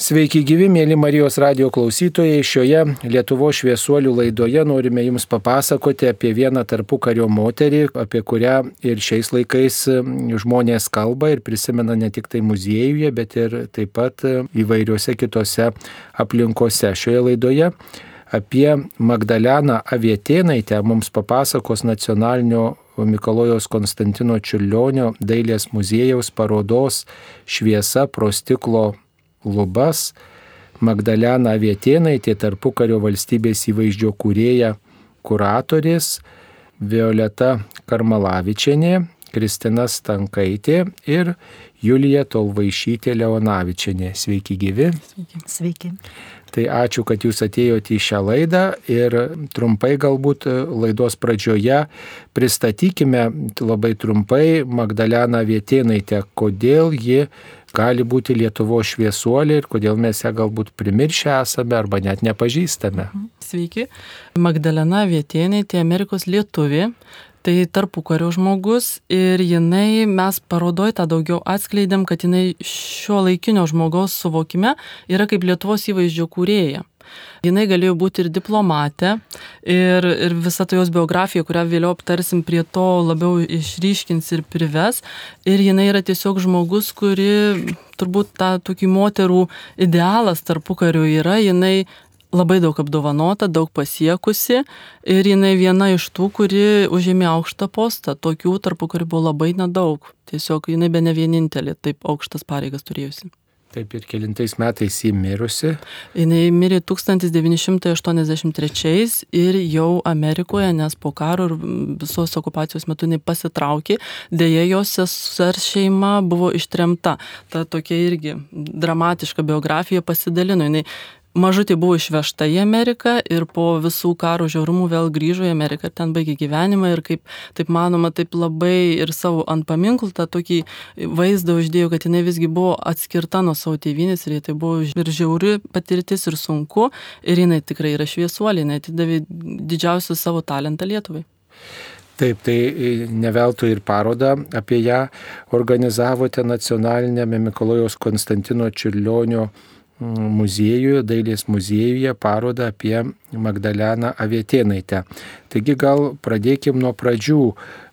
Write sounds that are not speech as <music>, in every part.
Sveiki gyvi, mėly Marijos radio klausytojai. Šioje Lietuvo šviesuolių laidoje norime Jums papasakoti apie vieną tarpukario moterį, apie kurią ir šiais laikais žmonės kalba ir prisimena ne tik tai muziejuje, bet ir taip pat įvairiuose kitose aplinkose. Šioje laidoje apie Magdaleną Avietėnaitę mums papasakos nacionalinio Mikalojos Konstantino Čiurlionio dailės muziejaus parodos Šviesa pro stiklo lubas, Magdalena Vietėnaitė, tarpukario valstybės įvaizdžio kūrėja, kuratorės, Violeta Karmalavičianė, Kristina Stankaitė ir Julija Tolvaišytė Leonavičianė. Sveiki gyvi. Sveiki. Sveiki. Tai ačiū, kad jūs atėjote į šią laidą ir trumpai galbūt laidos pradžioje pristatykime labai trumpai Magdaleną Vietėnaitę, kodėl ji gali būti Lietuvo šviesuolė ir kodėl mes ją galbūt primiršę esame arba net nepažįstame. Sveiki, Magdalena Vietėnaitė, Amerikos lietuvė. Tai tarpukario žmogus ir jinai, mes parodoj tą daugiau atskleidėm, kad jinai šio laikinio žmogaus suvokime yra kaip Lietuvos įvaizdžio kūrėja. Jinai galėjo būti ir diplomatė, ir, ir visa ta jos biografija, kurią vėliau aptarsim, prie to labiau išryškins ir prives. Ir jinai yra tiesiog žmogus, kuri turbūt tą tokį moterų idealas tarpukariu yra, jinai labai daug apdovanota, daug pasiekusi ir jinai viena iš tų, kuri užėmė aukštą postą. Tokių tarpukariu buvo labai nedaug. Tiesiog jinai be ne vienintelė taip aukštas pareigas turėjusi. Taip ir kilintais metais jį mirusi. Jis mirė 1983 ir jau Amerikoje, nes po karo ir visos okupacijos metu jinai pasitraukė, dėja jos sesers šeima buvo ištremta. Ta tokia irgi dramatiška biografija pasidalino. Jis mažutė buvo išvežta į Ameriką ir po visų karo žiaurumų vėl grįžo į Ameriką ir ten baigė gyvenimą ir kaip, taip manoma, taip labai ir savo ant paminklų tą tokį vaizdą uždėjo, kad jinai visgi buvo atskirta nuo savo tėvynės ir tai buvo ir žiauri patirtis ir sunku ir jinai tikrai yra šviesuolė, jinai atidavė didžiausią savo talentą Lietuvai. Taip, tai neveltui ir parodą apie ją organizavote nacionalinėme Mikalojaus Konstantino Čiurlionio muziejuje, dailės muziejuje parodą apie Magdaleną Avietėnaitę. Taigi gal pradėkim nuo pradžių.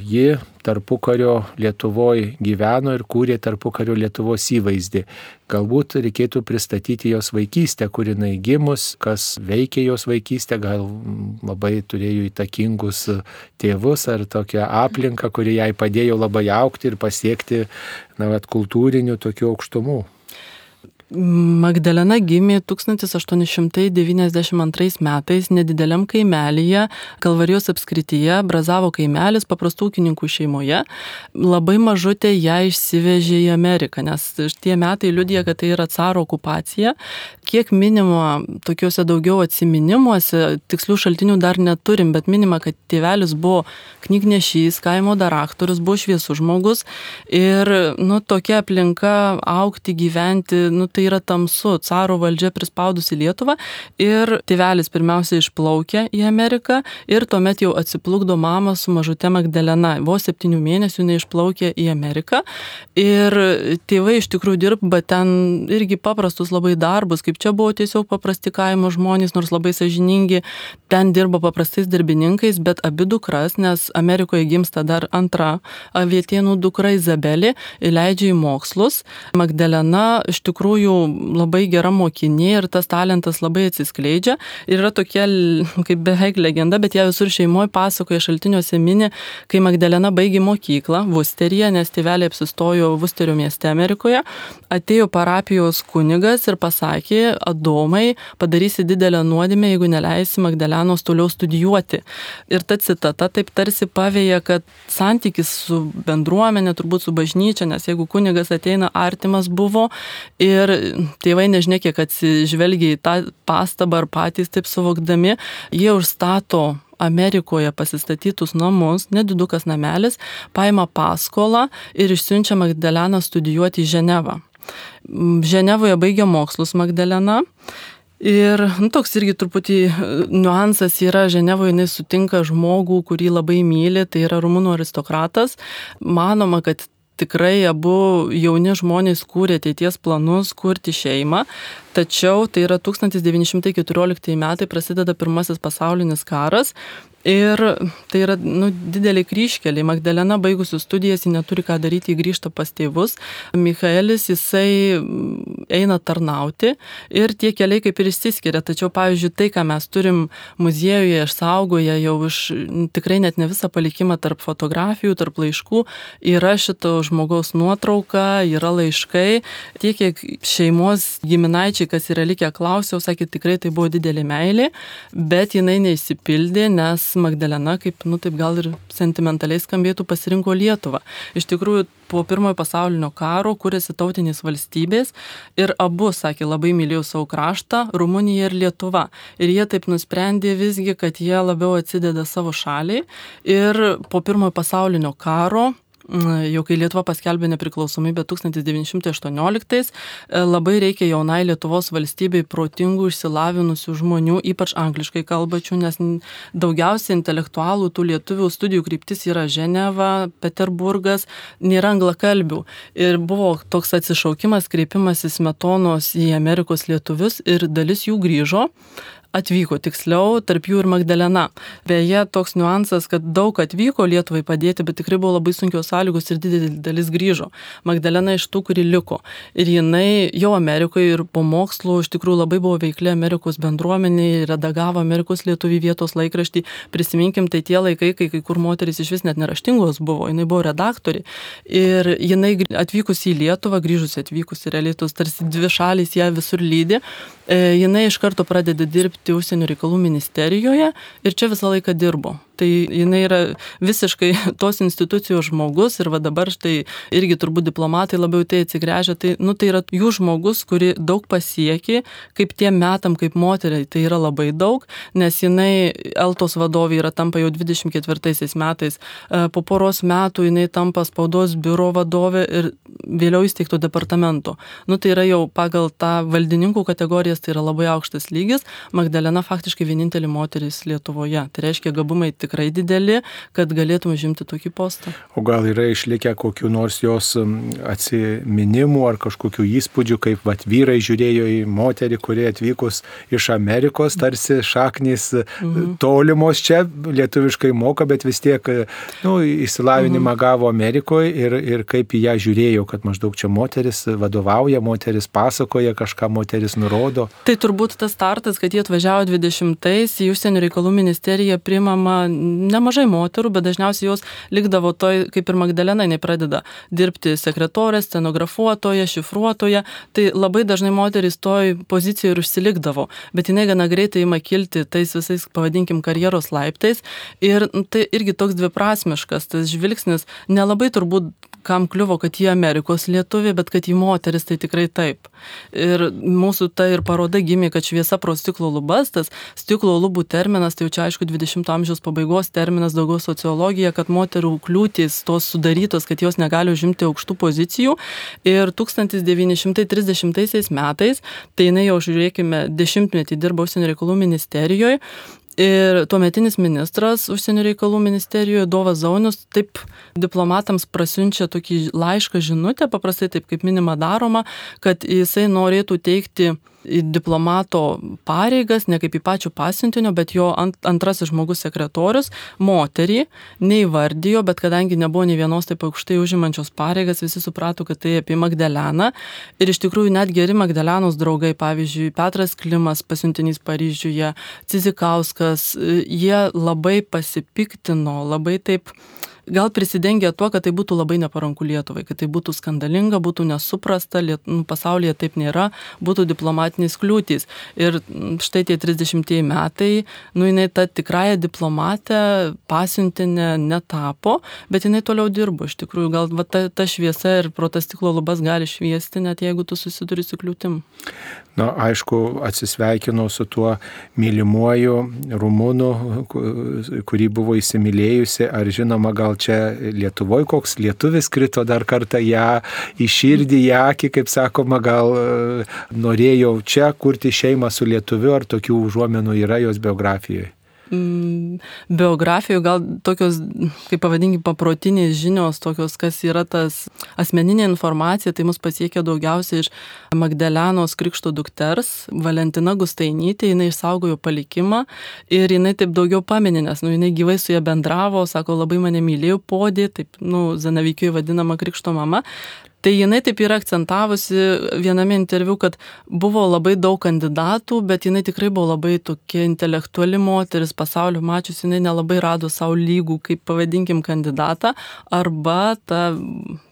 Ji tarpukario Lietuvoje gyveno ir kūrė tarpukario Lietuvos įvaizdį. Galbūt reikėtų pristatyti jos vaikystę, kur jinai gimus, kas veikė jos vaikystę, gal labai turėjo įtakingus tėvus ar tokią aplinką, kuri jai padėjo labai aukti ir pasiekti na, vat, kultūrinių tokių aukštumų. Magdalena gimė 1892 metais nedideliam kaimelyje, Kalvarijos apskrityje, Brazavo kaimelis paprastų ūkininkų šeimoje. Labai mažutė ją išsivežė į Ameriką, nes tie metai liudija, kad tai yra caro okupacija. Kiek minima tokiuose daugiau atsiminimuose, tikslių šaltinių dar neturim, bet minima, kad tėvelis buvo knygnešys, kaimo daraktorius, buvo šviesus žmogus ir, nu, tokia aplinka aukti, gyventi, nu, tai yra tamsu, caro valdžia prispaudusi Lietuvą ir tėvelis pirmiausia išplaukė į Ameriką ir tuomet jau atsiplukdo mama su mažute Magdalena. Vos septynių mėnesių neišplaukė į Ameriką ir tėvai iš tikrųjų dirba ten irgi paprastus labai darbus, kaip čia buvo tiesiog paprasti kaimo žmonės, nors labai sažiningi, ten dirbo paprastais darbininkais, bet abi dukras, nes Amerikoje gimsta dar antra avietienų dukra Izabelė, leidžia į mokslus. Magdalena iš tikrųjų tikrųjų labai gera mokinė ir tas talentas labai atsiskleidžia. Ir yra tokia kaip beveik legenda, bet ją visur šeimoje pasakoja šaltiniuose mini, kai Magdalena baigė mokyklą Vusteryje, nes tėvelė apsistojo Vusterio mieste Amerikoje, atėjo parapijos kunigas ir pasakė, Adomai, padarysi didelę nuodėmę, jeigu neleisi Magdalenos toliau studijuoti. Ir ta citata taip tarsi pavėja, kad santykis su bendruomenė, turbūt su bažnyčia, nes jeigu kunigas ateina artimas buvo ir tėvai nežinia, kiek atsižvelgia į tą pastabą ar patys taip suvokdami, jie užstato Amerikoje pasistatytus namus, nedidukas namelis, paima paskolą ir išsiunčia Magdaleną studijuoti į Ženevą. Ženevoje baigia mokslus Magdalena. Ir nu, toks irgi truputį niuansas yra, Ženevoje jinai sutinka žmogų, kurį labai myli, tai yra rumunų aristokratas. Manoma, kad tikrai abu jauni žmonės kūrė ateities planus kurti šeimą, tačiau tai yra 1914 metai prasideda pirmasis pasaulinis karas Ir tai yra nu, didelį kryškelį. Magdalena baigusi studijas, ji neturi ką daryti, ji grįžta pas tėvus. Michaelis, jisai mm, eina tarnauti ir tie keliai kaip ir išsiskiria. Tačiau, pavyzdžiui, tai, ką mes turim muziejuje išsaugoję jau iš tikrai net ne visą palikimą tarp fotografijų, tarp laiškų, yra šito žmogaus nuotrauka, yra laiškai. Tiek, kiek šeimos giminaičiai, kas yra likę, klausiau, sakė, tikrai tai buvo didelė meilė, bet jinai neįsipildė, nes Magdalena, kaip, nu taip gal ir sentimentaliai skambėtų, pasirinko Lietuvą. Iš tikrųjų, po pirmojo pasaulinio karo kūrėsi tautinės valstybės ir abu, sakė, labai mylėjo savo kraštą - Rumunija ir Lietuva. Ir jie taip nusprendė visgi, kad jie labiau atsideda savo šaliai. Ir po pirmojo pasaulinio karo jau kai Lietuva paskelbė nepriklausomybę 1918, e, labai reikia jaunai Lietuvos valstybei protingų, išsilavinusių žmonių, ypač angliškai kalbačių, nes daugiausiai intelektualų tų lietuvių studijų kryptis yra Ženeva, Peterburgas, nėra anglakalbių. Ir buvo toks atsišaukimas, kreipimas į smetonos į Amerikos lietuvius ir dalis jų grįžo atvyko tiksliau, tarp jų ir Magdalena. Beje, toks niuansas, kad daug atvyko Lietuvai padėti, bet tikrai buvo labai sunkios sąlygos ir didelė dalis grįžo. Magdalena iš tų, kuri liko. Ir jinai jau Amerikoje ir po mokslo iš tikrųjų labai buvo veikli Amerikos bendruomeniai, redagavo Amerikos lietuvių vietos laikraštį. Prisiminkim, tai tie laikai, kai kai kur moteris iš vis net neraštingos buvo, jinai buvo redaktorė. Ir jinai atvykusi į Lietuvą, grįžusi atvykusi realiai tos tarsi dvi šalys ją visur lydi, jinai iš karto pradeda dirbti užsienio reikalų ministerijoje ir čia visą laiką dirbo. Tai jinai yra visiškai <laughs> tos institucijos žmogus ir va dabar štai irgi turbūt diplomatai labiau tai atsigręžia, tai, nu, tai yra jų žmogus, kuri daug pasiekė, kaip tiem metam, kaip moteriai, tai yra labai daug, nes jinai Eltos vadovė yra tampa jau 24 metais, e, po poros metų jinai tampa spaudos biuro vadovė ir vėliau įsteigto departamento. Nu, tai yra jau pagal tą valdininkų kategorijas, tai yra labai aukštas lygis. Magdalena faktiškai vienintelė moteris Lietuvoje. Tai reiškia, gabumai tikrai dideli, kad galėtum žimti tokį postą. O gal yra išlikę kokiu nors jos atsiminimų ar kažkokių įspūdžių, kaip vat, vyrai žiūrėjo į moterį, kuri atvykus iš Amerikos, tarsi šaknys mhm. tolimos čia, lietuviškai moka, bet vis tiek nu, įsilavinimą mhm. gavo Amerikoje ir, ir kaip į ją žiūrėjo, kad maždaug čia moteris vadovauja, moteris pasakoja, kažką moteris nurodo. Tai turbūt tas startas, kad jie atvažiavo 20-ais į užsienio reikalų ministeriją primama nemažai moterų, bet dažniausiai jos likdavo toj, kaip ir Magdalena, jinai pradeda dirbti sekretorė, scenografuotoje, šifruotoje, tai labai dažnai moteris toj pozicijoje ir užsilikdavo, bet jinai gana greitai ima kilti tais visais, pavadinkim, karjeros laiptais. Ir tai irgi toks dviprasmiškas, tas žvilgsnis nelabai turbūt kam kliuvo, kad jie Amerikos lietuviai, bet kad jį moteris tai tikrai taip. Ir mūsų ta ir paroda gimė, kad šviesa pro stiklo lubas, tas stiklo lubų terminas, tai jau čia aišku 20-ojo amžiaus pabaigos terminas, daugiau sociologija, kad moterų kliūtis tos sudarytos, kad jos negali užimti aukštų pozicijų. Ir 1930 metais, tai jinai jau žiūrėkime, dešimtmetį dirbo užsienio reikalų ministerijoje Ir tuometinis ministras užsienio reikalų ministerijoje Dovas Zaunius taip diplomatams prasiunčia tokį laišką žinutę, paprastai taip kaip minima daroma, kad jisai norėtų teikti į diplomato pareigas, ne kaip į pačių pasiuntinio, bet jo ant, antrasis žmogus sekretorius, moterį, neįvardijo, bet kadangi nebuvo nei vienos taip aukštai užimančios pareigas, visi suprato, kad tai apie Magdaleną. Ir iš tikrųjų net geri Magdalenos draugai, pavyzdžiui, Petras Klimas, pasiuntinys Paryžiuje, Cizikauskas, jie labai pasipiktino, labai taip gal prisidengia tuo, kad tai būtų labai neparanku Lietuvai, kad tai būtų skandalinga, būtų nesuprasta, liet, nu, pasaulyje taip nėra, būtų diplomatinės kliūtys. Ir štai tie 30 metai, nu jinai ta tikrąją diplomatę pasiuntinė netapo, bet jinai toliau dirbo. Iš tikrųjų, gal va, ta, ta šviesa ir pro tas stiklo lubas gali šviesti, net jeigu tu susiduri su kliūtim. Na, aišku, atsisveikinu su tuo mylimuoju rumūnu, kurį buvo įsimylėjusi, ar žinoma, gal čia Lietuvoje koks lietuvis krito dar kartą ją į širdį, į akį, kaip sakoma, gal e, norėjau čia kurti šeimą su lietuviu, ar tokių užuomenų yra jos biografijoje? Mm, biografijų, gal tokios, kaip pavadinkime, paprotinės žinios, tokios, kas yra tas asmeninė informacija, tai mus pasiekia daugiausiai iš Magdalenos Krikšto dukters, Valentina Gustainytė, jinai išsaugojo palikimą ir jinai taip daugiau paminė, nes nu, jinai gyvai su ja bendravo, sako, labai mane mylėjo podė, taip, nu, Zanavykijoje vadinama Krikšto mama, Tai jinai taip yra akcentavusi viename interviu, kad buvo labai daug kandidatų, bet jinai tikrai buvo labai tokia intelektuali moteris, pasaulio mačius, jinai nelabai rado savo lygų, kaip pavadinkim, kandidatą, arba ta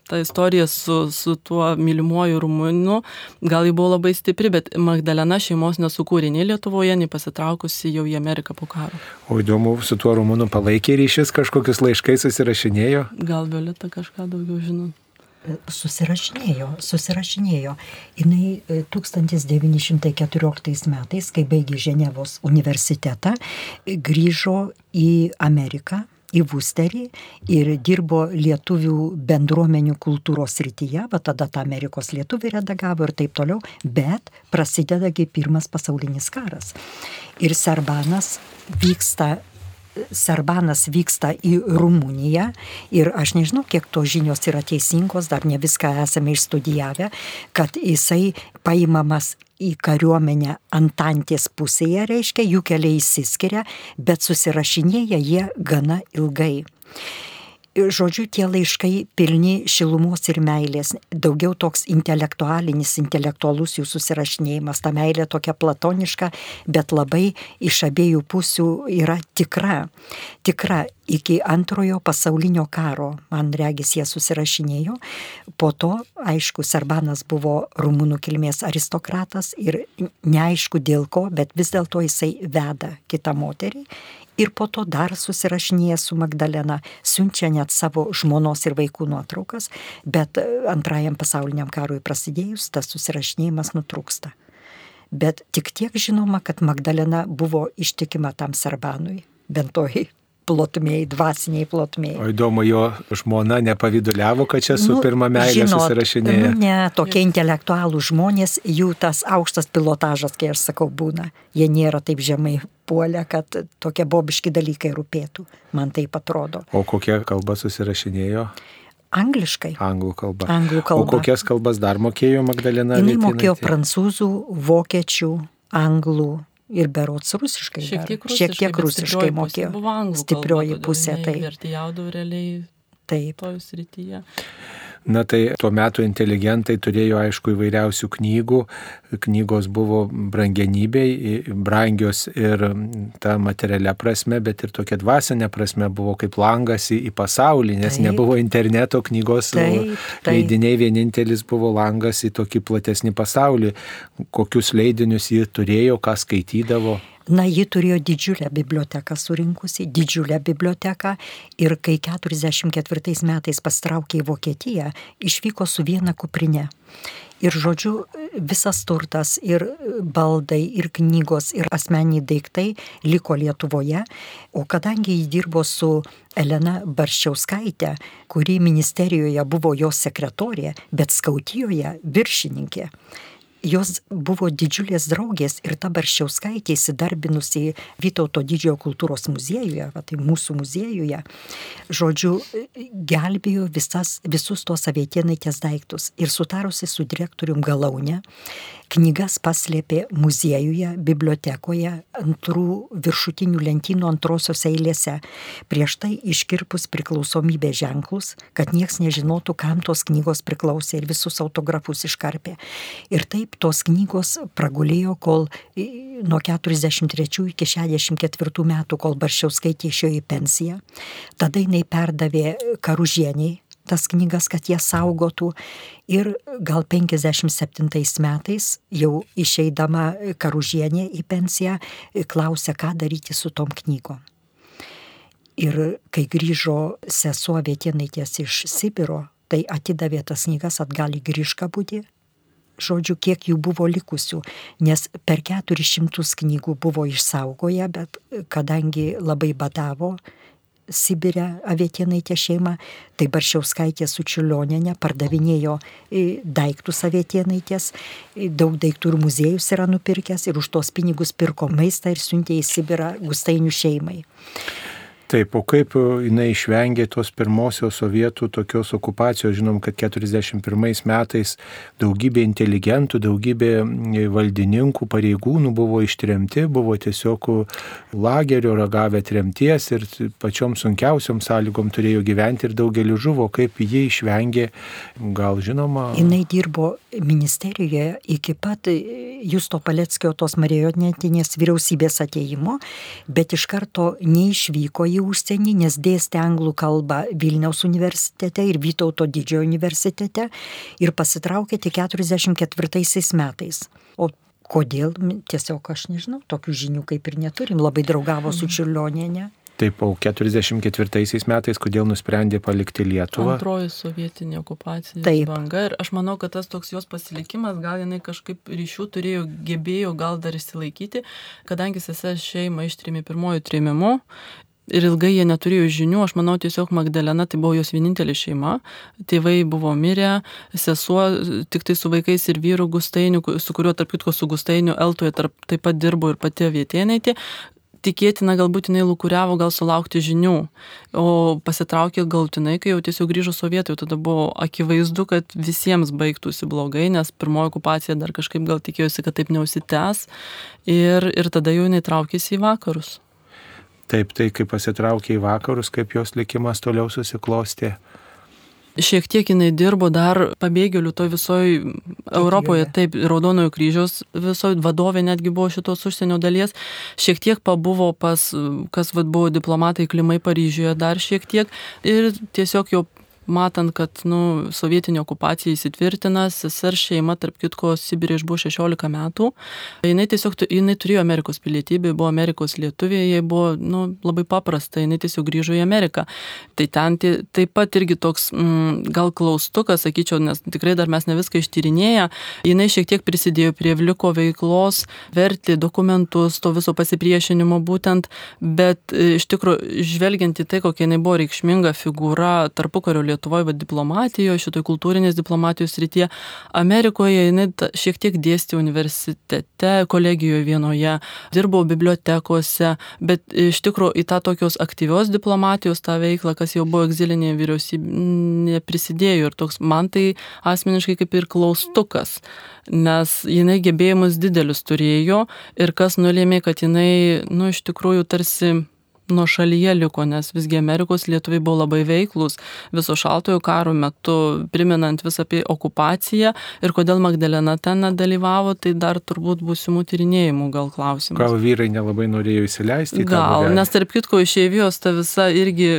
ta istorija su, su tuo mylimuoju rumūnu, gal ji buvo labai stipri, bet Magdalena šeimos nesukūrė nei Lietuvoje, nei pasitraukusi jau į Ameriką po karo. O įdomu, su tuo rumūnu palaikė ryšys, kažkokius laiškai susirašinėjo? Gal Violeta kažką daugiau žinot susirašinėjo, susirašinėjo. Jis 1914 metais, kai baigė Ženevos universitetą, grįžo į Ameriką į Vusterį ir dirbo lietuvių bendruomenių kultūros rytyje, va tada tą Amerikos lietuvį redagavo ir taip toliau, bet prasidedagi pirmas pasaulinis karas. Ir Serbanas vyksta Serbanas vyksta į Rumuniją ir aš nežinau, kiek to žinios yra teisingos, dar ne viską esame išstudijavę, kad jisai paimamas į kariuomenę Antantės pusėje, reiškia, jų keliai įsiskiria, bet susirašinėja jie gana ilgai žodžiu, tie laiškai pilni šilumos ir meilės, daugiau toks intelektualinis, intelektualus jų susirašinėjimas, ta meilė tokia platoniška, bet labai iš abiejų pusių yra tikra. Tikra iki antrojo pasaulinio karo, man regis, jie susirašinėjo. Po to, aišku, Serbanas buvo rumunų kilmės aristokratas ir neaišku dėl ko, bet vis dėlto jisai veda kitą moterį ir po to dar susirašinėja su Magdalena, siunčia net savo žmonos ir vaikų nuotraukas, bet e, antrajam pasauliniam karui prasidėjus tas susirašinėjimas nutrūksta. Bet tik tiek žinoma, kad Magdalena buvo ištikima tam Sarbanui, bent toj plotmėjai, dvasiniai plotmėjai. O įdomu, jo žmona nepavyduliavo, kad čia su nu, pirma meilė žinot, susirašinėja. Nu, ne, tokie intelektualų žmonės, jų tas aukštas pilotažas, kai aš sakau, būna. Jie nėra taip žemai puolę, kad tokie bobiški dalykai rūpėtų. Man tai atrodo. O kokia kalba susirašinėjo? Angliškai. Anglų kalba. Anglų kalba. O kokias kalbas dar mokėjo Magdalena? Jis mokėjo prancūzų, vokiečių, anglų, ir berots rusiškai. Šiek tiek rusiškai, šiek tiek rusiškai mokėjo. Stiprioji pusė. Tai vertėjaudo realiai. Taip. Toj srityje. Na tai tuo metu inteligentai turėjo aišku įvairiausių knygų, knygos buvo brangenybei, brangios ir ta materialia prasme, bet ir tokia dvasinė prasme buvo kaip langas į, į pasaulį, nes taip. nebuvo interneto knygos, taip, taip. leidiniai vienintelis buvo langas į tokį platesnį pasaulį, kokius leidinius jį turėjo, ką skaitydavo. Na, ji turėjo didžiulę biblioteką surinkusi, didžiulę biblioteką ir kai 44 metais pastraukė į Vokietiją, išvyko su viena kuprinė. Ir žodžiu, visas turtas ir baldai, ir knygos, ir asmeniai daiktai liko Lietuvoje, o kadangi jį dirbo su Elena Barščiauskaitė, kuri ministerijoje buvo jos sekretorė, bet skautijoje viršininkė, jos buvo didžiulės draugės ir ta Barščiauskaitė įsidarbinusi Vytauto didžiojo kultūros muziejuje, va, tai mūsų muziejuje, žodžiu, gelbėjo visas, visus tos avietienaitės daiktus. Ir sutarusi su direktorium Galaunė, knygas paslėpė muziejuje, bibliotekoje, antrų viršutinių lentynų antrosios eilėse, prieš tai iškirpus priklausomybės ženklus, kad nieks nežinotų, kam tos knygos priklausė ir visus autografus iškarpė. Ir taip tos knygos pragulėjo, kol nuo 43 iki 64 metų, kol Baršiauskaitė išėjo į pensiją. Tada jinai perdavė karužieniai tas knygas, kad jie saugotų. Ir gal 57 metais, jau išeidama karužienė į pensiją, klausė, ką daryti su tom knygom. Ir kai grįžo sesuo Vietinaitės iš Sibiro, tai atidavė tas knygas atgal į Grįžkabudį žodžiu, kiek jų buvo likusių, nes per 400 knygų buvo išsaugoję, bet kadangi labai badavo, Sibirė Avietienaitė šeima, tai Baršiauskaitė su Čiulionėne pardavinėjo e, daiktus Avietienaitės, e, daug daiktų ir muziejus yra nupirkęs ir už tos pinigus pirko maistą ir siuntė į Sibirą Gustainių šeimai. Taip, o kaip jinai išvengė tos pirmosios sovietų tokios okupacijos, žinom, kad 41 metais daugybė inteligentų, daugybė valdininkų, pareigūnų buvo ištremti, buvo tiesiog lagerio ragavę tremties ir pačiom sunkiausiom sąlygom turėjo gyventi ir daugelį žuvo, kaip ji išvengė, gal žinoma. Jinai dirbo ministerijoje iki pat Justo Paleckio tos marionetinės vyriausybės ateimo, bet iš karto neišvyko į užsienį, nes dėstė anglų kalbą Vilniaus universitete ir Vytauto didžiojo universitete ir pasitraukė tik 44 metais. O kodėl, tiesiog aš nežinau, tokių žinių kaip ir neturim, labai draugavo su Čiurlionienė. Taip, po 44 metais, kodėl nusprendė palikti Lietuvą? Antroji sovietinė okupacija. Taip. Banga. Ir aš manau, kad tas toks jos pasilikimas, gal jinai kažkaip ryšių turėjo, gebėjo gal dar įsilaikyti, kadangi sesės šeima ištrėmė pirmojų trėmimų ir ilgai jie neturėjo žinių, aš manau tiesiog Magdalena tai buvo jos vienintelė šeima, tėvai buvo mirę, sesuo tik tai su vaikais ir vyru Gustainiu, su kuriuo tarp kitko su Gustainiu Eltoje tarp, taip pat dirbo ir pati vietienaitė. Tikėtina, galbūt jinai lūkuriavo gal sulaukti žinių, o pasitraukė galutinai, kai jau tiesiog grįžo sovietai, tada buvo akivaizdu, kad visiems baigtųsi blogai, nes pirmoji okupacija dar kažkaip gal tikėjosi, kad taip neusitęs ir, ir tada jau jinai traukėsi į vakarus. Taip, tai kai pasitraukė į vakarus, kaip jos likimas toliau susiklostė. Šiek tiek jinai dirbo dar pabėgėlių to visoje Europoje, taip, Raudonojo kryžiaus visoje vadovė netgi buvo šitos užsienio dalies. Šiek tiek pabuvo pas, kas vad buvo diplomatai Klimai Paryžiuje dar šiek tiek ir tiesiog jau matant, kad nu, sovietinė okupacija įsitvirtina, sesers šeima, tarp kitko, Sibirė išbuvo 16 metų, jinai tiesiog jinai turėjo Amerikos pilietybę, buvo Amerikos lietuvė, jai buvo nu, labai paprasta, jinai tiesiog grįžo į Ameriką. Tai ten tai, taip pat irgi toks mm, gal klaustukas, sakyčiau, nes tikrai dar mes ne viską ištyrinėję, jinai šiek tiek prisidėjo prie Vliko veiklos, verti dokumentus, to viso pasipriešinimo būtent, bet e, iš tikrųjų, žvelgiant į tai, kokia jinai buvo reikšminga figūra tarpukario Lietuvoje, Lietuvoje, bet diplomatijoje, šitoj kultūrinės diplomatijos rytyje. Amerikoje jinai šiek tiek dėstė universitete, kolegijoje vienoje, dirbau bibliotekose, bet iš tikrųjų į tą tokios aktyvios diplomatijos tą veiklą, kas jau buvo egzilinėje vyriausybėje, neprisidėjo. Ir toks man tai asmeniškai kaip ir klaustukas nes jinai gebėjimus didelius turėjo ir kas nulėmė, kad jinai, nu, iš tikrųjų tarsi nuo šalyje liko, nes visgi Amerikos lietuviai buvo labai veiklus viso šaltojo karo metu, priminant vis apie okupaciją ir kodėl Magdalena ten nedalyvavo, tai dar turbūt būsimų tyrinėjimų gal klausimas. Gal vyrai nelabai norėjo įsileisti? Gal, nes tarp kitko išėjvijos ta visa irgi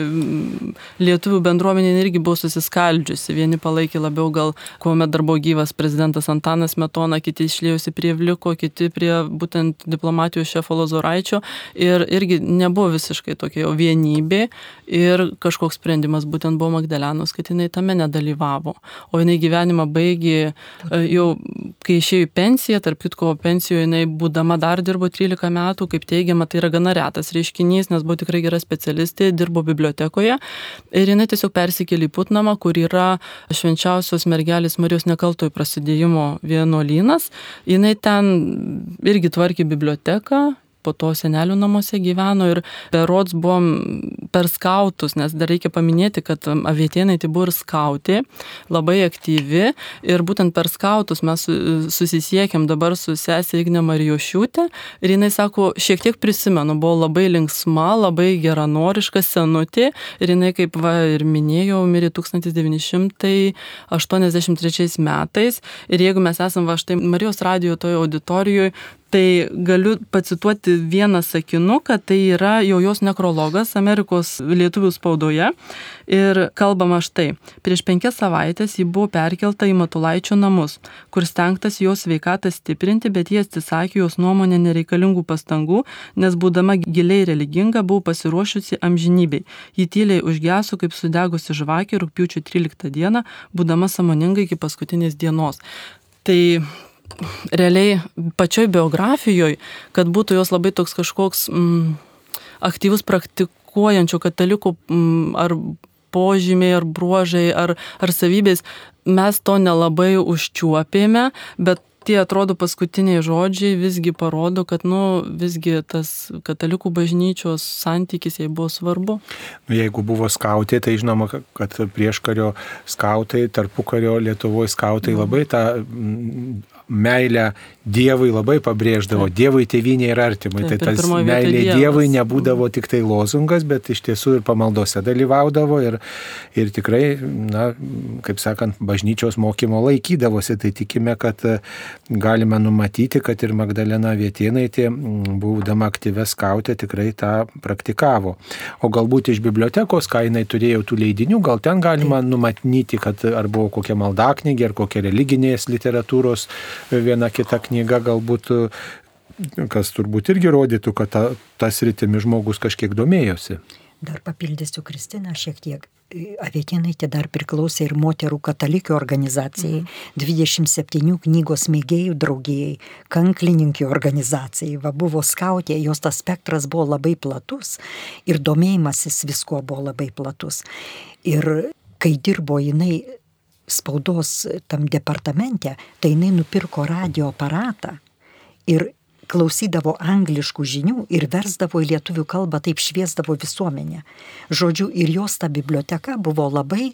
lietuvių bendruomenė irgi buvo susiskaldžiusi. Vieni palaikė labiau gal, kuomet dar buvo gyvas prezidentas Antanas Metona, kiti išlėjusi prie Vliko, kiti prie būtent diplomatijos šefo Lozoraičio ir irgi nebuvo visiškai visiškai tokia jau vienybė ir kažkoks sprendimas būtent buvo Magdalenos, kad jinai tame nedalyvavo. O jinai gyvenimą baigė e, jau, kai išėjo į pensiją, tarp kitko pensijoje jinai būdama dar dirbo 13 metų, kaip teigiama, tai yra gana retas reiškinys, nes buvo tikrai gera specialistė, dirbo bibliotekoje ir jinai tiesiog persikėlė į Putnamą, kur yra švenčiausios mergelės Marijos nekaltojų prasidėjimo vienuolynas. Jinai ten irgi tvarkė biblioteką, po to senelių namuose gyveno ir berods buvom per skautus, nes dar reikia paminėti, kad avietienai tai buvo ir skauti, labai aktyvi ir būtent per skautus mes susisiekėm dabar su sesė Igne Marijošiūtė ir jinai sako, šiek tiek prisimenu, buvo labai linksma, labai geranoriška, senutė ir jinai, kaip va, ir minėjau, mirė 1983 metais ir jeigu mes esame va štai Marijos radio toje auditorijoje, Tai galiu pacituoti vieną sakinuką, tai yra jau jos nekrologas Amerikos lietuvių spaudoje. Ir kalbama štai, prieš penkias savaitės ji buvo perkelta į Matulaičio namus, kur stengtas jos veikatą stiprinti, bet jie atsisakė jos nuomonė nereikalingų pastangų, nes būdama giliai religinga buvo pasiruošusi amžinybei. Ji tyliai užgeso kaip sudegusi žvakė rūpiučio 13 dieną, būdama samoninga iki paskutinės dienos. Tai realiai pačioj biografijoje, kad būtų jos labai toks kažkoks mm, aktyvus praktik, identifikuojančių katalikų mm, ar požymiai, ar bruožai, ar, ar savybės, mes to nelabai užčiuopėme, bet tie atrodo paskutiniai žodžiai visgi parodo, kad, nu, visgi tas katalikų bažnyčios santykis jai buvo svarbu. Nu, jeigu buvo skautai, tai žinoma, kad prieškario skautai, tarpukario Lietuvoje skautai labai tą meilę Dievui labai pabrėždavo, Taip. Dievui tėvynė ir artimai. Taip, tai tas meilė Dievas. Dievui nebūdavo tik tai lozungas, bet iš tiesų ir pamaldose dalyvaudavo ir, ir tikrai, na, kaip sakant, bažnyčios mokymo laikydavosi. Tai tikime, kad e, galime numatyti, kad ir Magdalena Vietinaitė, būdama aktyvę skautė, tikrai tą praktikavo. O galbūt iš bibliotekos, ką jinai turėjo tų leidinių, gal ten galima numatyti, kad ar buvo kokia maldaknygė, ar kokia religinės literatūros viena kita knyga galbūt kas turbūt irgi rodytų, kad ta, tas rytimi žmogus kažkiek domėjosi. Dar papildysiu Kristiną šiek tiek. Avietinaitė dar priklausė ir moterų katalikių organizacijai, mm. 27 knygos mėgėjų draugijai, kanklininkių organizacijai, va buvo skautė, jos tas spektras buvo labai platus ir domėjimasis visko buvo labai platus. Ir kai dirbo jinai spaudos tam departamente, tai jinai nupirko radio aparatą ir klausydavo angliškų žinių ir versdavo į lietuvių kalbą, taip šviesdavo visuomenę. Žodžiu, ir jos ta biblioteka buvo labai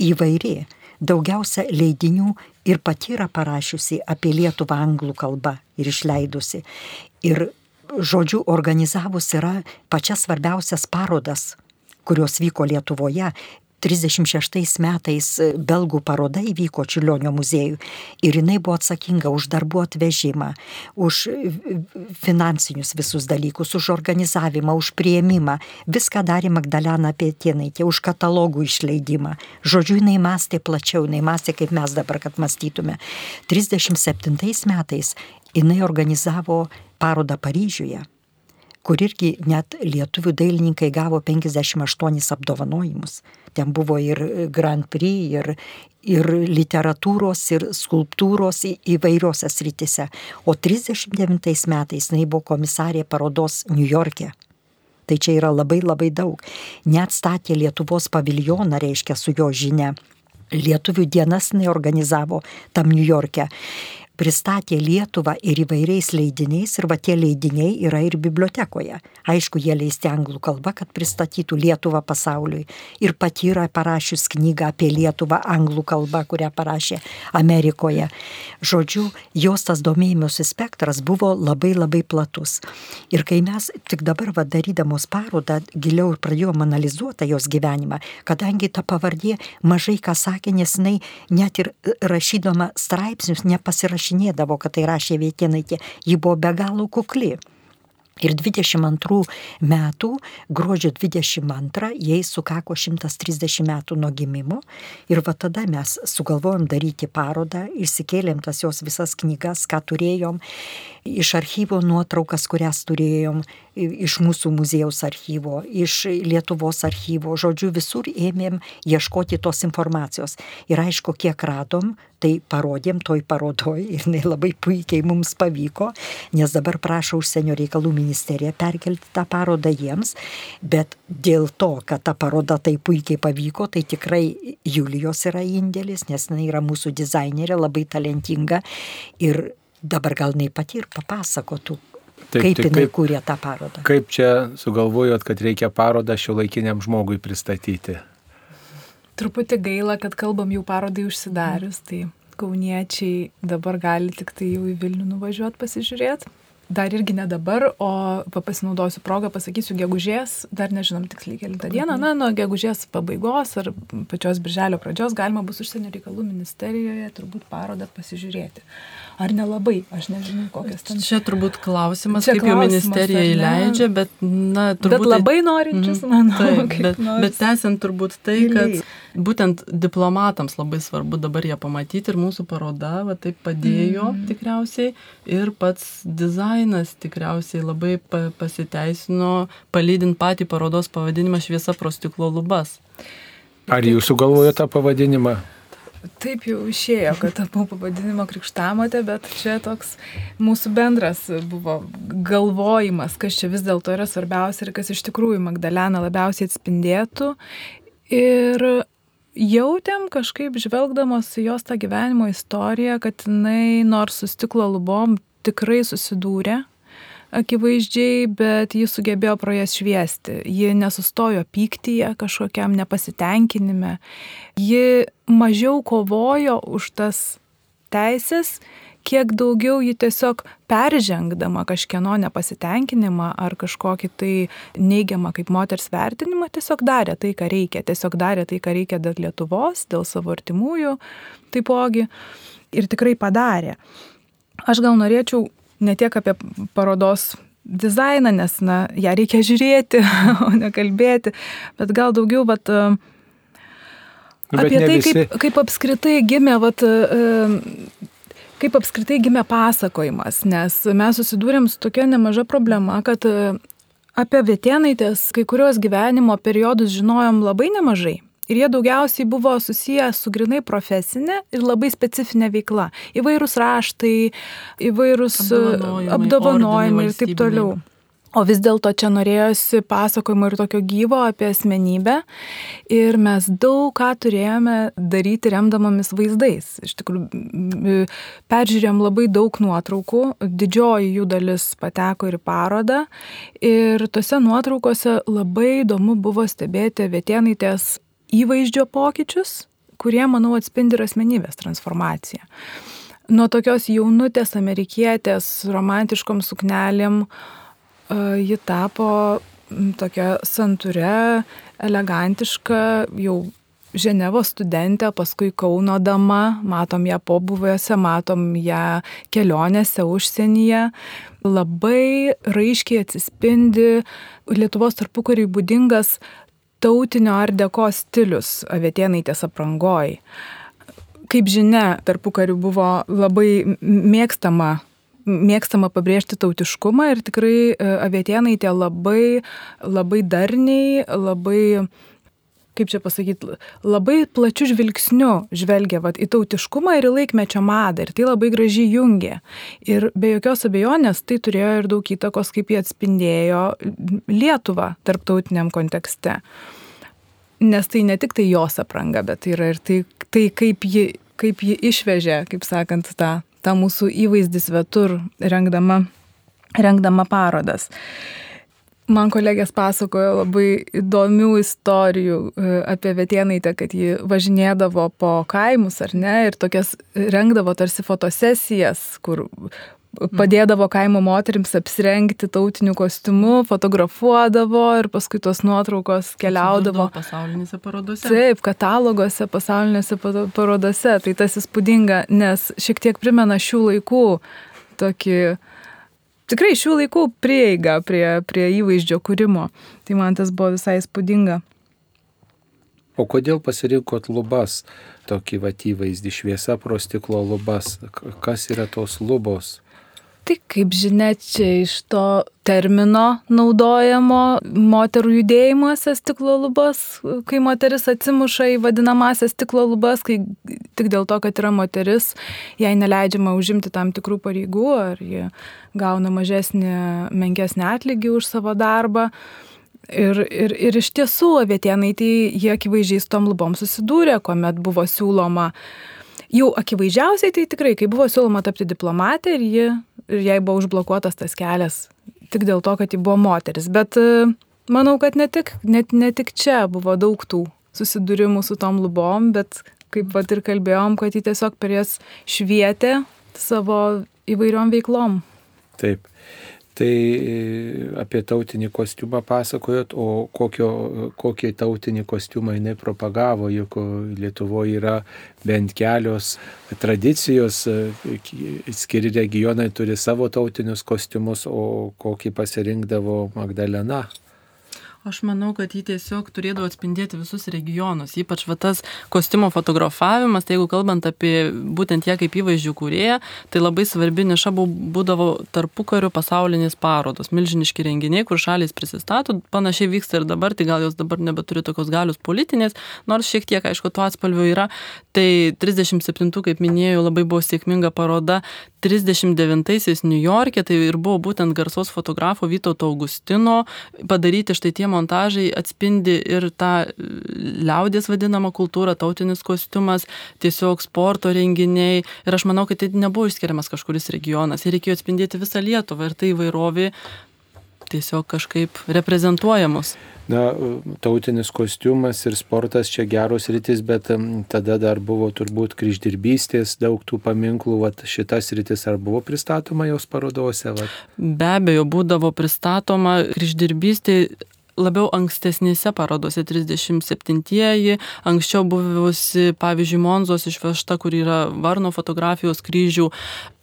įvairi. Daugiausia leidinių ir pati yra parašiusi apie Lietuvą anglų kalbą ir išleidusi. Ir, žodžiu, organizavus yra pačias svarbiausias parodas kurios vyko Lietuvoje 36 metais e, belgų paroda įvyko Čiulionio muziejų ir jinai buvo atsakinga už darbų atvežimą, už finansinius visus dalykus, už organizavimą, už prieimimą. Viską darė Magdalena Pietienaitė, už katalogų išleidimą. Žodžiu, jinai mąstė plačiau, jinai mąstė kaip mes dabar, kad mąstytume. 37 metais jinai organizavo parodą Paryžiuje kur irgi net lietuvių dailininkai gavo 58 apdovanojimus. Ten buvo ir Grand Prix, ir, ir literatūros, ir skulptūros įvairiose sritise. O 39 metais jinai buvo komisarė parodos New York'e. Tai čia yra labai labai daug. Net statė Lietuvos paviljoną, reiškia, su jo žinia. Lietuvių dienas jinai organizavo tam New York'e pristatė Lietuvą ir įvairiais leidiniais ir va tie leidiniai yra ir bibliotekoje. Aišku, jie leisti anglų kalba, kad pristatytų Lietuvą pasauliui. Ir pati yra parašius knygą apie Lietuvą anglų kalba, kurią parašė Amerikoje. Žodžiu, jos tas domėjimosi spektras buvo labai labai platus. Ir kai mes tik dabar va darydamos parodą giliau ir pradėjome analizuoti jos gyvenimą, kadangi ta pavardė mažai ką sakė, nes jinai net ir rašydama straipsnius nepasirašė rašinėdavo, kad tai rašė Vietinaitė, ji buvo be galo kukli. Ir 22 metų, gruodžio 22, jai sukako 130 metų nuo gimimo. Ir va tada mes sugalvojom daryti parodą, išsikėlėm tas jos visas knygas, ką turėjom, iš archyvo nuotraukas, kurias turėjom, iš mūsų muziejaus archyvo, iš Lietuvos archyvo. Žodžiu, visur ėmėm ieškoti tos informacijos. Ir aišku, kiek radom, tai parodėm toj parodoj ir jinai labai puikiai mums pavyko, nes dabar prašo užsienio reikalų ministerija perkelti tą parodą jiems, bet dėl to, kad ta paroda taip puikiai pavyko, tai tikrai Julijos yra indėlis, nes jinai yra mūsų dizainerė, labai talentinga ir dabar gal jinai pati ir papasakotų, Taip, kaip tai jinai kaip, kūrė tą parodą. Kaip čia sugalvojot, kad reikia parodą šio laikiniam žmogui pristatyti? Truputį gaila, kad kalbam jau parodai užsidarius, tai kauniečiai dabar gali tik tai jau į Vilnių nuvažiuoti pasižiūrėti. Dar irgi ne dabar, o pasinaudosiu progą, pasakysiu gegužės, dar nežinom tiksliai kelintą dieną, mhm. na, nuo gegužės pabaigos ar pačios birželio pradžios galima bus užsienio reikalų ministerijoje turbūt parodą pasižiūrėti. Ar nelabai, aš nežinau, kokias ten. Čia turbūt klausimas, Čia kaip klausimas, jau ministerija įleidžia, bet, na, turbūt. Bet labai norinčius, mm, manau. Taip, bet, bet tęsiant turbūt tai, kad būtent diplomatams labai svarbu dabar ją pamatyti ir mūsų paroda va, taip padėjo mm. tikriausiai ir pats dizainas tikriausiai labai pasiteisino, palydint patį parodos pavadinimą šviesa pro stiklo lubas. Ar jūs sugalvojote tą pavadinimą? Taip jau išėjo, kad tapau pavadinimo krikštamotė, bet čia toks mūsų bendras buvo galvojimas, kas čia vis dėlto yra svarbiausia ir kas iš tikrųjų Magdalena labiausiai atspindėtų. Ir jautėm kažkaip žvelgdamos į jos tą gyvenimo istoriją, kad jinai nors su stiklo lubom tikrai susidūrė akivaizdžiai, bet ji sugebėjo pro jas šviesti. Ji nesustojo pyktyje kažkokiam nepasitenkinime. Ji mažiau kovojo už tas teisės, kiek daugiau ji tiesiog peržengdama kažkieno nepasitenkinimą ar kažkokį tai neigiamą kaip moters vertinimą, tiesiog darė tai, ką reikia. Tiesiog darė tai, ką reikia dėl Lietuvos, dėl savo artimųjų taipogi. Ir tikrai padarė. Aš gal norėčiau ne tiek apie parodos dizainą, nes na, ją reikia žiūrėti, <laughs> o ne kalbėti, bet gal daugiau e, Nu, bet apie ne tai, visi- kaip, kaip apskritai gimė, vat, e, kaip apskritai gimė pasakojimas, nes mes susidūrėm su tokia nemaža problema, kad e, apie vietienaitės kai kurios gyvenimo periodus žinojom labai nemažai. Ir jie daugiausiai buvo susiję su grinai profesinė ir labai specifinė veikla. Įvairūs raštai, įvairūs e, Apdovanojimai, apdovanojimai ir taip toliau. O vis dėlto čia norėjosi pasakojimo ir tokio gyvo apie asmenybę. Ir mes daug ką turėjome daryti remdamomis vaizdais. Iš tikrųjų, peržiūrėjom labai daug nuotraukų, didžioji jų dalis pateko ir į parodą. Ir tose nuotraukose labai įdomu buvo stebėti vietienaitės įvaizdžio pokyčius, kurie, manau, atspindi ir asmenybės transformaciją. Nuo tokios jaunutės amerikietės romantiškom suknelėm ji tapo tokia santūre, elegantiška, jau Ženevos studentė, paskui Kauno dama, matom ją pobuvėse, matom ją kelionėse užsienyje. Labai raiškiai atsispindi Lietuvos tarpukariui būdingas tautinio ardeko stilius avietienaitės aprangoj. Kaip žinia, tarpukariu buvo labai mėgstama mėgstama pabrėžti tautiškumą ir tikrai e, avietienaitė labai, labai darniai, labai, kaip čia pasakyti, labai plačių žvilgsnių žvelgia vat, į tautiškumą ir į laikmečio madą ir tai labai gražiai jungia. Ir be jokios abejonės tai turėjo ir daug įtakos, kaip jie atspindėjo Lietuvą tarptautiniam kontekste. Nes tai ne tik tai jos apranga, bet tai yra ir tai, tai kaip, ji, kaip ji išvežė, kaip sakant, tą, tą mūsų įvaizdį svetur, rengdama, rengdama parodas. Man kolegės pasakojo labai įdomių istorijų e, apie Vietienaitę, kad ji važinėdavo po kaimus ar ne ir tokias rengdavo tarsi fotosesijas, kur padėdavo kaimo moterims apsirengti tautiniu kostiumu, fotografuodavo ir paskui tos nuotraukos keliaudavo. Pasaulinėse parodose. Taip, kataloguose, pasaulinėse parodose. Tai tas įspūdinga, nes šiek tiek primena šių laikų tokį, tikrai šių laikų prieigą prie, prie įvaizdžio kūrimo. Tai man tas buvo visai įspūdinga. O kodėl pasirinkot lubas, tokį vat įvaizdį, šviesa pro stiklo lubas? Kas yra tos lubos? Tai kaip žinia, čia iš to termino naudojamo moterų judėjimuose stiklo lubas, kai moteris atsimuša į vadinamąsias stiklo lubas, kai tik dėl to, kad yra moteris, jai neleidžiama užimti tam tikrų pareigų, ar ji gauna mažesnį, menkesnį atlygį už savo darbą. Ir, ir, ir iš tiesų avietienai tai jie akivaizdžiai su tom lubom susidūrė, kuomet buvo siūloma Jau akivaizdžiausiai tai tikrai, kai buvo siūloma tapti diplomatė ir, ji, ir jai buvo užblokuotas tas kelias tik dėl to, kad ji buvo moteris. Bet e, manau, kad ne tik, net, ne tik čia buvo daug tų susidūrimų su tom lubom, bet kaip pat ir kalbėjom, kad ji tiesiog per jas švietė savo įvairiom veiklom. Taip. Tai e, apie tautinį kostiumą pasakojot, o kokio, kokį tautinį kostiumą jinai propagavo, juk Lietuvoje yra bent kelios tradicijos, e, skiri regionai turi savo tautinius kostiumus, o kokį pasirinkdavo Magdalena. Aš manau, kad jį tiesiog turėdavo atspindėti visus regionus, ypač va tas kostiumo fotografavimas, tai jeigu kalbant apie būtent ją kaip įvaizdžių kūrėją, tai labai svarbi niša būdavo tarpukarių pasaulinės parodos, milžiniški renginiai, kur šalis prisistato, panašiai vyksta ir dabar, tai gal jos dabar nebeturi tokios galios politinės, nors šiek tiek, aišku, to atspalvio yra. Tai 37, kaip minėjau, labai buvo sėkminga paroda, 39-aisiais New York'e, tai ir buvo būtent garsos fotografo Vytauto Augustino padaryti štai tie montažai atspindi ir tą liaudės vadinamą kultūrą, tautinis kostiumas, tiesiog sporto renginiai. Ir aš manau, kad tai nebuvo išskiriamas kažkuris regionas. Ir reikėjo atspindėti visą Lietuvą ir tai įvairovė tiesiog kažkaip reprezentuojamos na, tautinis kostiumas ir sportas čia geros rytis, bet tada dar buvo turbūt kryždirbystės, daug tų paminklų, vat, šitas rytis ar buvo pristatoma jos parodose? Vat? Be abejo, būdavo pristatoma kryždirbystė labiau ankstesnėse parodose 37-ieji, anksčiau buvusi, pavyzdžiui, Monzos išvežta, kur yra Varno fotografijos kryžių.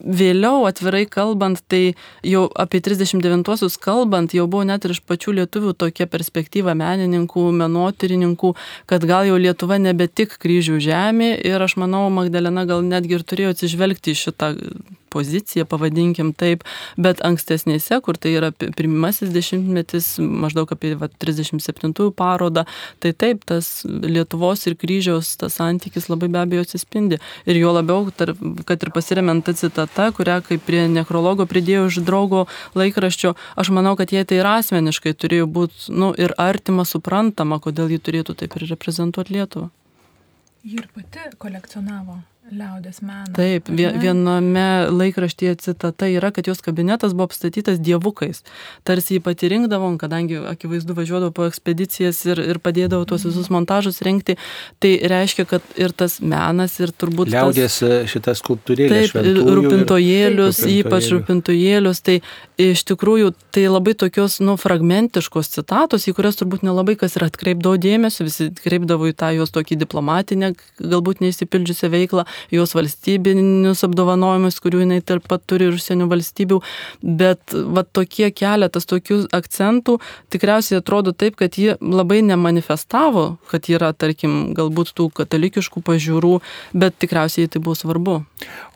Vėliau, atvirai kalbant, tai jau apie 39-uosius kalbant, jau buvo net ir iš pačių lietuvių tokia perspektyva menininkų, menotyrininkų, kad gal jau Lietuva nebe tik kryžių žemė ir aš manau, Magdalena gal netgi ir turėjo atsižvelgti į šitą poziciją, pavadinkim taip, bet ankstesnėse, kur tai yra pirmasis dešimtmetis, maždaug apie va, 37 parodą, tai taip, tas Lietuvos ir kryžiaus tas santykis labai be abejo atsispindi. Ir jo labiau, tarp, kad ir pasiremiant tą citatą, kurią kaip prie nekrologo pridėjau iš draugo laikraščio, aš manau, kad jie tai ir asmeniškai turėjo būti nu, ir artima, suprantama, kodėl jį turėtų taip ir reprezentuoti Lietuvą. Ji ir pati kolekcionavo Liaudės meną. Taip, viename laikraštyje citata yra, kad jos kabinetas buvo apstatytas dievukais. Tarsi jį pati rinkdavom, kadangi akivaizdu važiuodavo po ekspedicijas ir, ir padėdavo tuos visus montažus rinkti. Tai reiškia, kad ir tas menas, ir turbūt... Liaudės tas, e, šitas skulptūrėlės. Taip, rūpintojėlius, ir, ypač rūpintojėlius. Tai iš tikrųjų tai labai tokios, nu, fragmentiškos citatos, į kurias turbūt nelabai kas ir atkreipdavo dėmesio, visi kreipdavo į tą jos tokį diplomatinę, galbūt neįsipildžiusią veiklą jos valstybinius apdovanojimus, kurių jinai taip pat turi ir užsienio valstybių, bet va tokie keletas tokių akcentų tikriausiai atrodo taip, kad ji labai nemanifestavo, kad yra, tarkim, galbūt tų katalikiškų pažiūrų, bet tikriausiai tai buvo svarbu.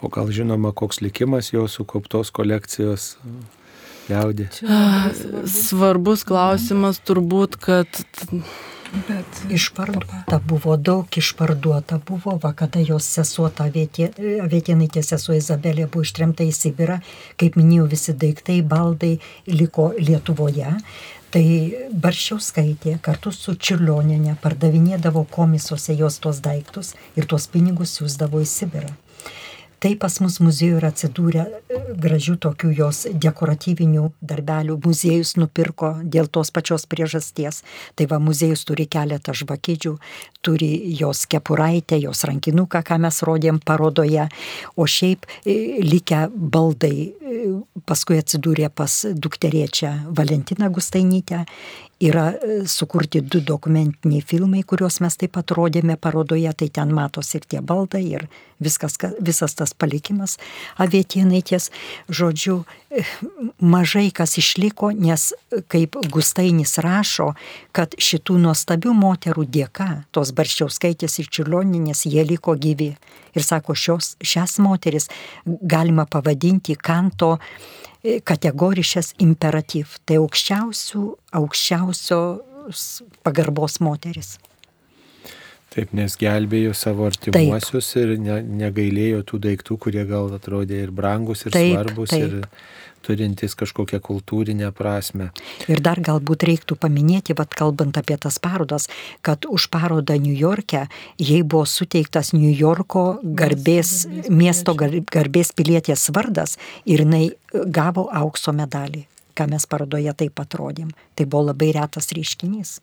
O gal žinoma, koks likimas jo sukauptos kolekcijos? Liaudė. Svarbus klausimas turbūt, kad Bet išparduota buvo, daug išparduota buvo, va kada jos sesuo, ta vietinaitė sesuo Izabelė buvo ištremta į Sibirą, kaip minėjau, visi daiktai, baldai liko Lietuvoje. Tai Baršiauskaitė kartu su Čiurlioninė pardavinėdavo komisuose jos tuos daiktus ir tuos pinigus siūsdavo į Sibirą. Tai pas mus muziejuje yra atsidūrę e, gražių tokių jos dekoratyvinių darbelių. Muziejus nupirko dėl tos pačios priežasties. Tai va, muziejus turi keletą žvakidžių, turi jos kepuraitę, jos rankinuką, ką mes rodėm parodoje. O šiaip e, likę baldai e, paskui atsidūrė pas dukteriečią Valentiną Gustainytę yra e, sukurti du dokumentiniai filmai, kuriuos mes taip pat rodėme parodoje, tai ten matos ir tie baldai, ir viskas, visas tas palikimas avietienaitės. Žodžiu, mažai kas išliko, nes kaip Gustainis rašo, kad šitų nuostabių moterų dėka, tos barščiauskaitės ir čiurlioninės, jie liko gyvi. Ir sako, šios, šias moteris galima pavadinti kanto E, kategoriškas imperatyv. Tai aukščiausių, aukščiausios pagarbos moteris. Taip, nes gelbėjo savo artimuosius taip. ir ne, negailėjo tų daiktų, kurie gal atrodė ir brangus, ir taip, svarbus. Taip. Ir turintis kažkokią kultūrinę prasme. Ir dar galbūt reiktų paminėti, vad kalbant apie tas parodas, kad už parodą New York'e jai buvo suteiktas New Yorko garbės, miesto garbės pilietės vardas ir jinai gavo aukso medalį, ką mes parodoje taip atrodėm. Tai buvo labai retas reiškinys.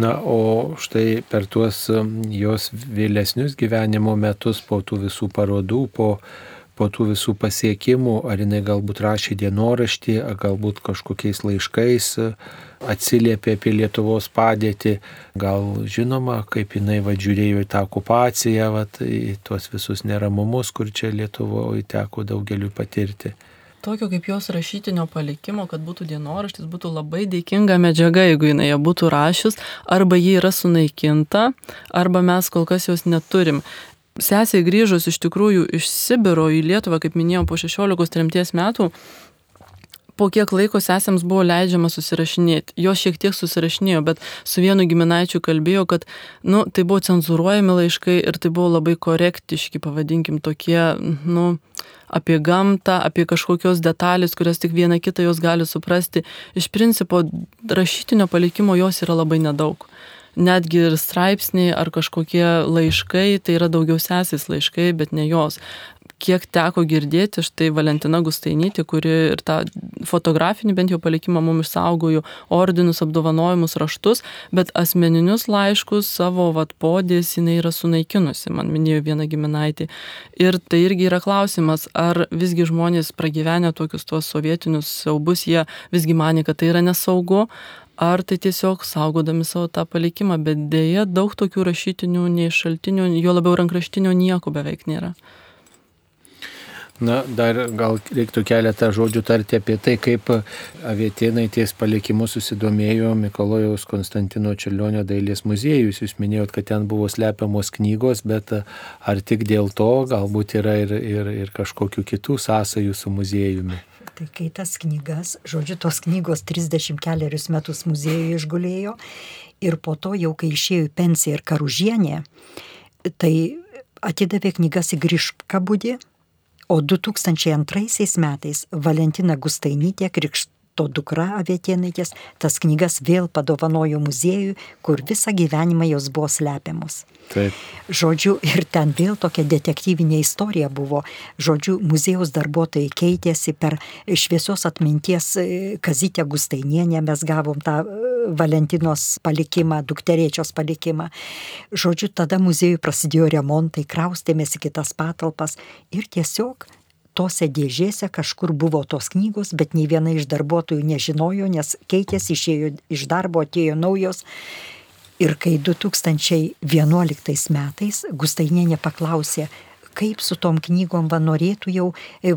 Na, o štai per tuos um, jos vėlesnius gyvenimo metus, po tų visų parodų, po po tų visų pasiekimų, ar jinai galbūt rašė dienoraštį, ar galbūt kažkokiais laiškais atsiliepė apie Lietuvos padėtį, gal žinoma, kaip jinai vadžiūrėjo į tą okupaciją, vat, į tuos visus neramumus, kur čia Lietuvoje teko daugeliu patirti. tokio kaip jos rašytinio palikimo, kad būtų dienoraštis, būtų labai dėkinga medžiaga, jeigu jinai ją būtų rašius, arba ji yra sunaikinta, arba mes kol kas jos neturim. Sesiai grįžus iš tikrųjų iš Sibiro į Lietuvą, kaip minėjau, po 16 tremties metų, po kiek laiko sesėms buvo leidžiama susirašinėti. Jos šiek tiek susirašinėjo, bet su vienu giminaičiu kalbėjo, kad, nu, tai buvo cenzuruojami laiškai ir tai buvo labai korektiški, pavadinkim, tokie, nu, apie gamtą, apie kažkokios detalės, kurias tik viena kita jos gali suprasti. Iš principo, rašytinio palikimo jos yra labai nedaug netgi ir straipsniai ar kažkokie laiškai, tai yra daugiau sesės laiškai, bet ne jos kiek teko girdėti, štai Valentina Gustainytė, kuri ir tą fotografinį bent jau palikimą mums išsaugojo, ordinus, apdovanojimus, raštus, bet asmeninius laiškus savo vatpodės jinai yra sunaikinusi, man minėjo viena giminaitė. Ir tai irgi yra klausimas, ar visgi žmonės pragyvenę tokius tuos sovietinius siaubus, jie visgi mane, kad tai yra nesaugu, ar tai tiesiog saugodami savo tą palikimą, bet dėja daug tokių rašytinių, nei šaltinių, jo labiau rankraštinio nieko beveik nėra. Na, dar gal reiktų keletą žodžių tarti apie tai, kaip avietėnai ties palikimu susidomėjo Mikalojaus Konstantino Čiurlionio dailės muziejus. Jūs minėjot, kad ten buvo slepiamos knygos, bet ar tik dėl to galbūt yra ir, ir, ir kažkokių kitų sąsajų su muziejumi? Tai kai tas knygas, žodžiu, tos knygos 30 keliarius metus muziejuje išgulėjo ir po to jau kai išėjo į pensiją ir karužienė, tai atidavė knygas į Griškabudį O 2002 metais Valentina Gustainytė krikšto dukra Avietėnaitės tas knygas vėl padovanojo muziejui, kur visą gyvenimą jos buvo slepiamos. Taip. Žodžiu, ir ten vėl tokia detektyvinė istorija buvo. Žodžiu, muziejaus darbuotojai keitėsi per šviesios atminties e, Kazytę Gustainienę, mes gavom tą e, Valentinos palikimą, dukterėčios palikimą. Žodžiu, tada muziejui prasidėjo remontai, kraustėmės į kitas patalpas ir tiesiog tose dėžėse kažkur buvo tos knygos, bet nei viena iš darbuotojų nežinojo, nes keitėsi, išėjo iš darbo, atėjo naujos. Ir kai 2011 metais Gustainienė paklausė, kaip su tom knygom va norėtų jau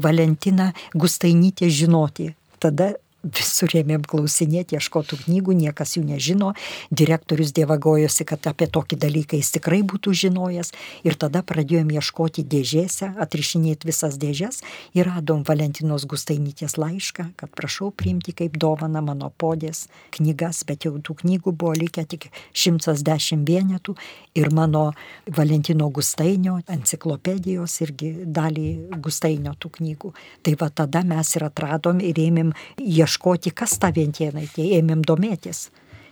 Valentina Gustainytė žinoti, tada visur ėmėm klausinėti, ieškotų knygų, niekas jų nežino, direktorius dievagojosi, kad apie tokį dalyką jis tikrai būtų žinojęs. Ir tada pradėjom ieškoti dėžėse, atrišinėti visas dėžės ir radom Valentinos Gustainytės laišką, kad prašau priimti kaip dovana mano podės knygas, bet jau tų knygų buvo likę tik 110 vienetų. Ir mano Valentino Gustainio enciklopedijos irgi dalį Gustainio tų knygų. Tai va tada mes ir atradom ir ėmėm ieškoti ieškoti, kas ta vientienaitė, ėmėm domėtis.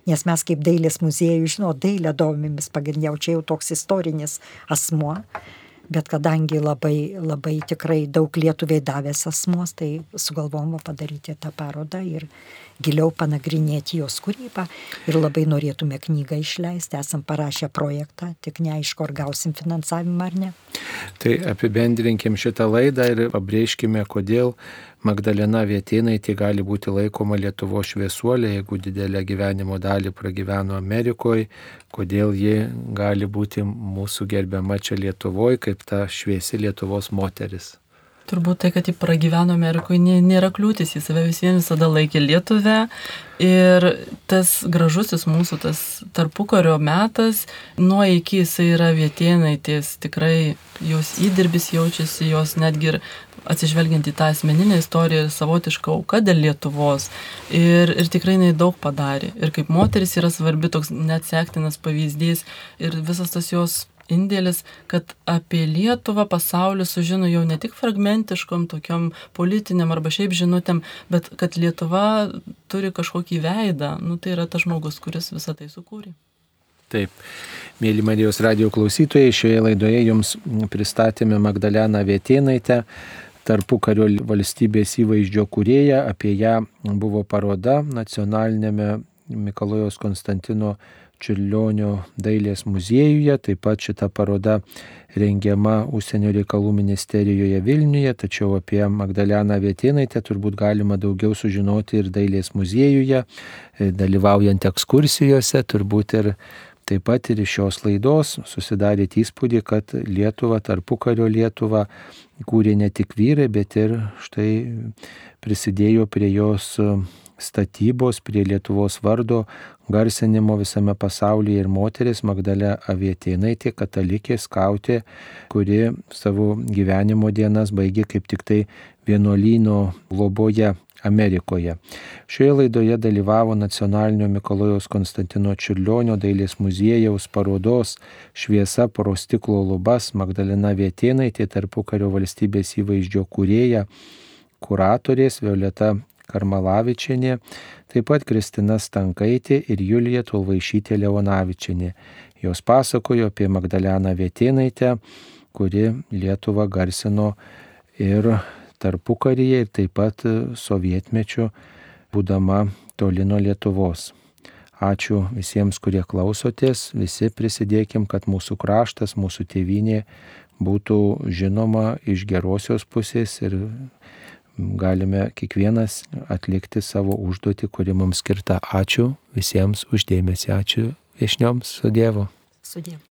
Nes mes kaip dailės muziejų, žinau, dailę domimės pagrindžiau, čia jau toks istorinis asmuo. Bet kadangi labai, labai tikrai daug lietuviai davęs asmos, tai sugalvom padaryti tą parodą ir giliau panagrinėti jos kūrybą. Ir labai norėtume knygą išleisti, esam parašę projektą, tik neaišku, ar gausim finansavimą ar ne. Tai apibendrinkim šitą laidą ir pabrėžkime, kodėl Magdalena Vietinaitė gali būti laikoma Lietuvo šviesuolė, jeigu didelę gyvenimo dalį pragyveno Amerikoje, kodėl ji gali būti mūsų gerbiama čia Lietuvoje kaip ta šviesi Lietuvos moteris. Turbūt tai, kad jį pragyveno Amerikoje, nėra kliūtis, jis save vis vien visada laikė Lietuvę. Ir tas gražusis mūsų, tas tarpukario metas, nuo iki jisai yra vietienaitės, tikrai jos įdirbis jaučiasi, jos netgi ir atsižvelgiant į tą asmeninę istoriją, savotišką auką dėl Lietuvos. Ir, ir tikrai jinai daug padarė. Ir kaip moteris yra svarbi toks neatsektinas pavyzdys. Ir visas tas jos indėlis, kad apie Lietuvą pasaulis sužino jau ne tik fragmentiškom, tokiam politiniam arba šiaip žinutėm, bet kad Lietuva turi kažkokį veidą. Nu, tai yra tas žmogus, kuris visą tai sukūrė. Taip, mėly Marijos radio klausytojai, šioje laidoje jums pristatėme Magdaleną Vietėnaitę, tarpu kario valstybės įvaizdžio kurėja, apie ją buvo paroda nacionalinėme Mikalojos Konstantino Čiurlionio dailės muziejuje, taip pat šita paroda rengiama Užsienio reikalų ministerijoje Vilniuje, tačiau apie Magdaleną Vietinaitę turbūt galima daugiau sužinoti ir dailės muziejuje, e, dalyvaujant ekskursijose, turbūt ir taip pat ir iš šios laidos susidarėt įspūdį, kad Lietuva, tarpukario Lietuva, kūrė ne tik vyrai, bet ir štai prisidėjo prie jos statybos, prie Lietuvos vardo garsinimo visame pasaulyje ir moteris Magdalė Avietėnaitė, katalikė, skautė, kuri savo gyvenimo dienas baigė kaip tik tai vienuolyno globoje Amerikoje. Šioje laidoje dalyvavo Nacionalinio Mikalojaus Konstantino Čiurlionio dailės muziejaus parodos Šviesa pro stiklo lubas Magdalena Vietėnaitė tarpukario valstybės įvaizdžio kūrėja, kuratorės Violeta Karmalavičianė, taip pat Kristina Stankaitė ir Julija Tulvaišytė Leonavičianė. Jos pasakojo apie Magdaleną Vietėnaitę, kuri Lietuvą garsino ir tarpukaryje ir taip pat sovietmečiu, būdama toli nuo Lietuvos. Ačiū visiems, kurie klausotės, visi prisidėkim, kad mūsų kraštas, mūsų tėvynė būtų žinoma iš gerosios pusės ir galime kiekvienas atlikti savo užduotį, kuri mums skirta. Ačiū visiems uždėmesi, ačiū viešnioms su Dievu. Su Dievu.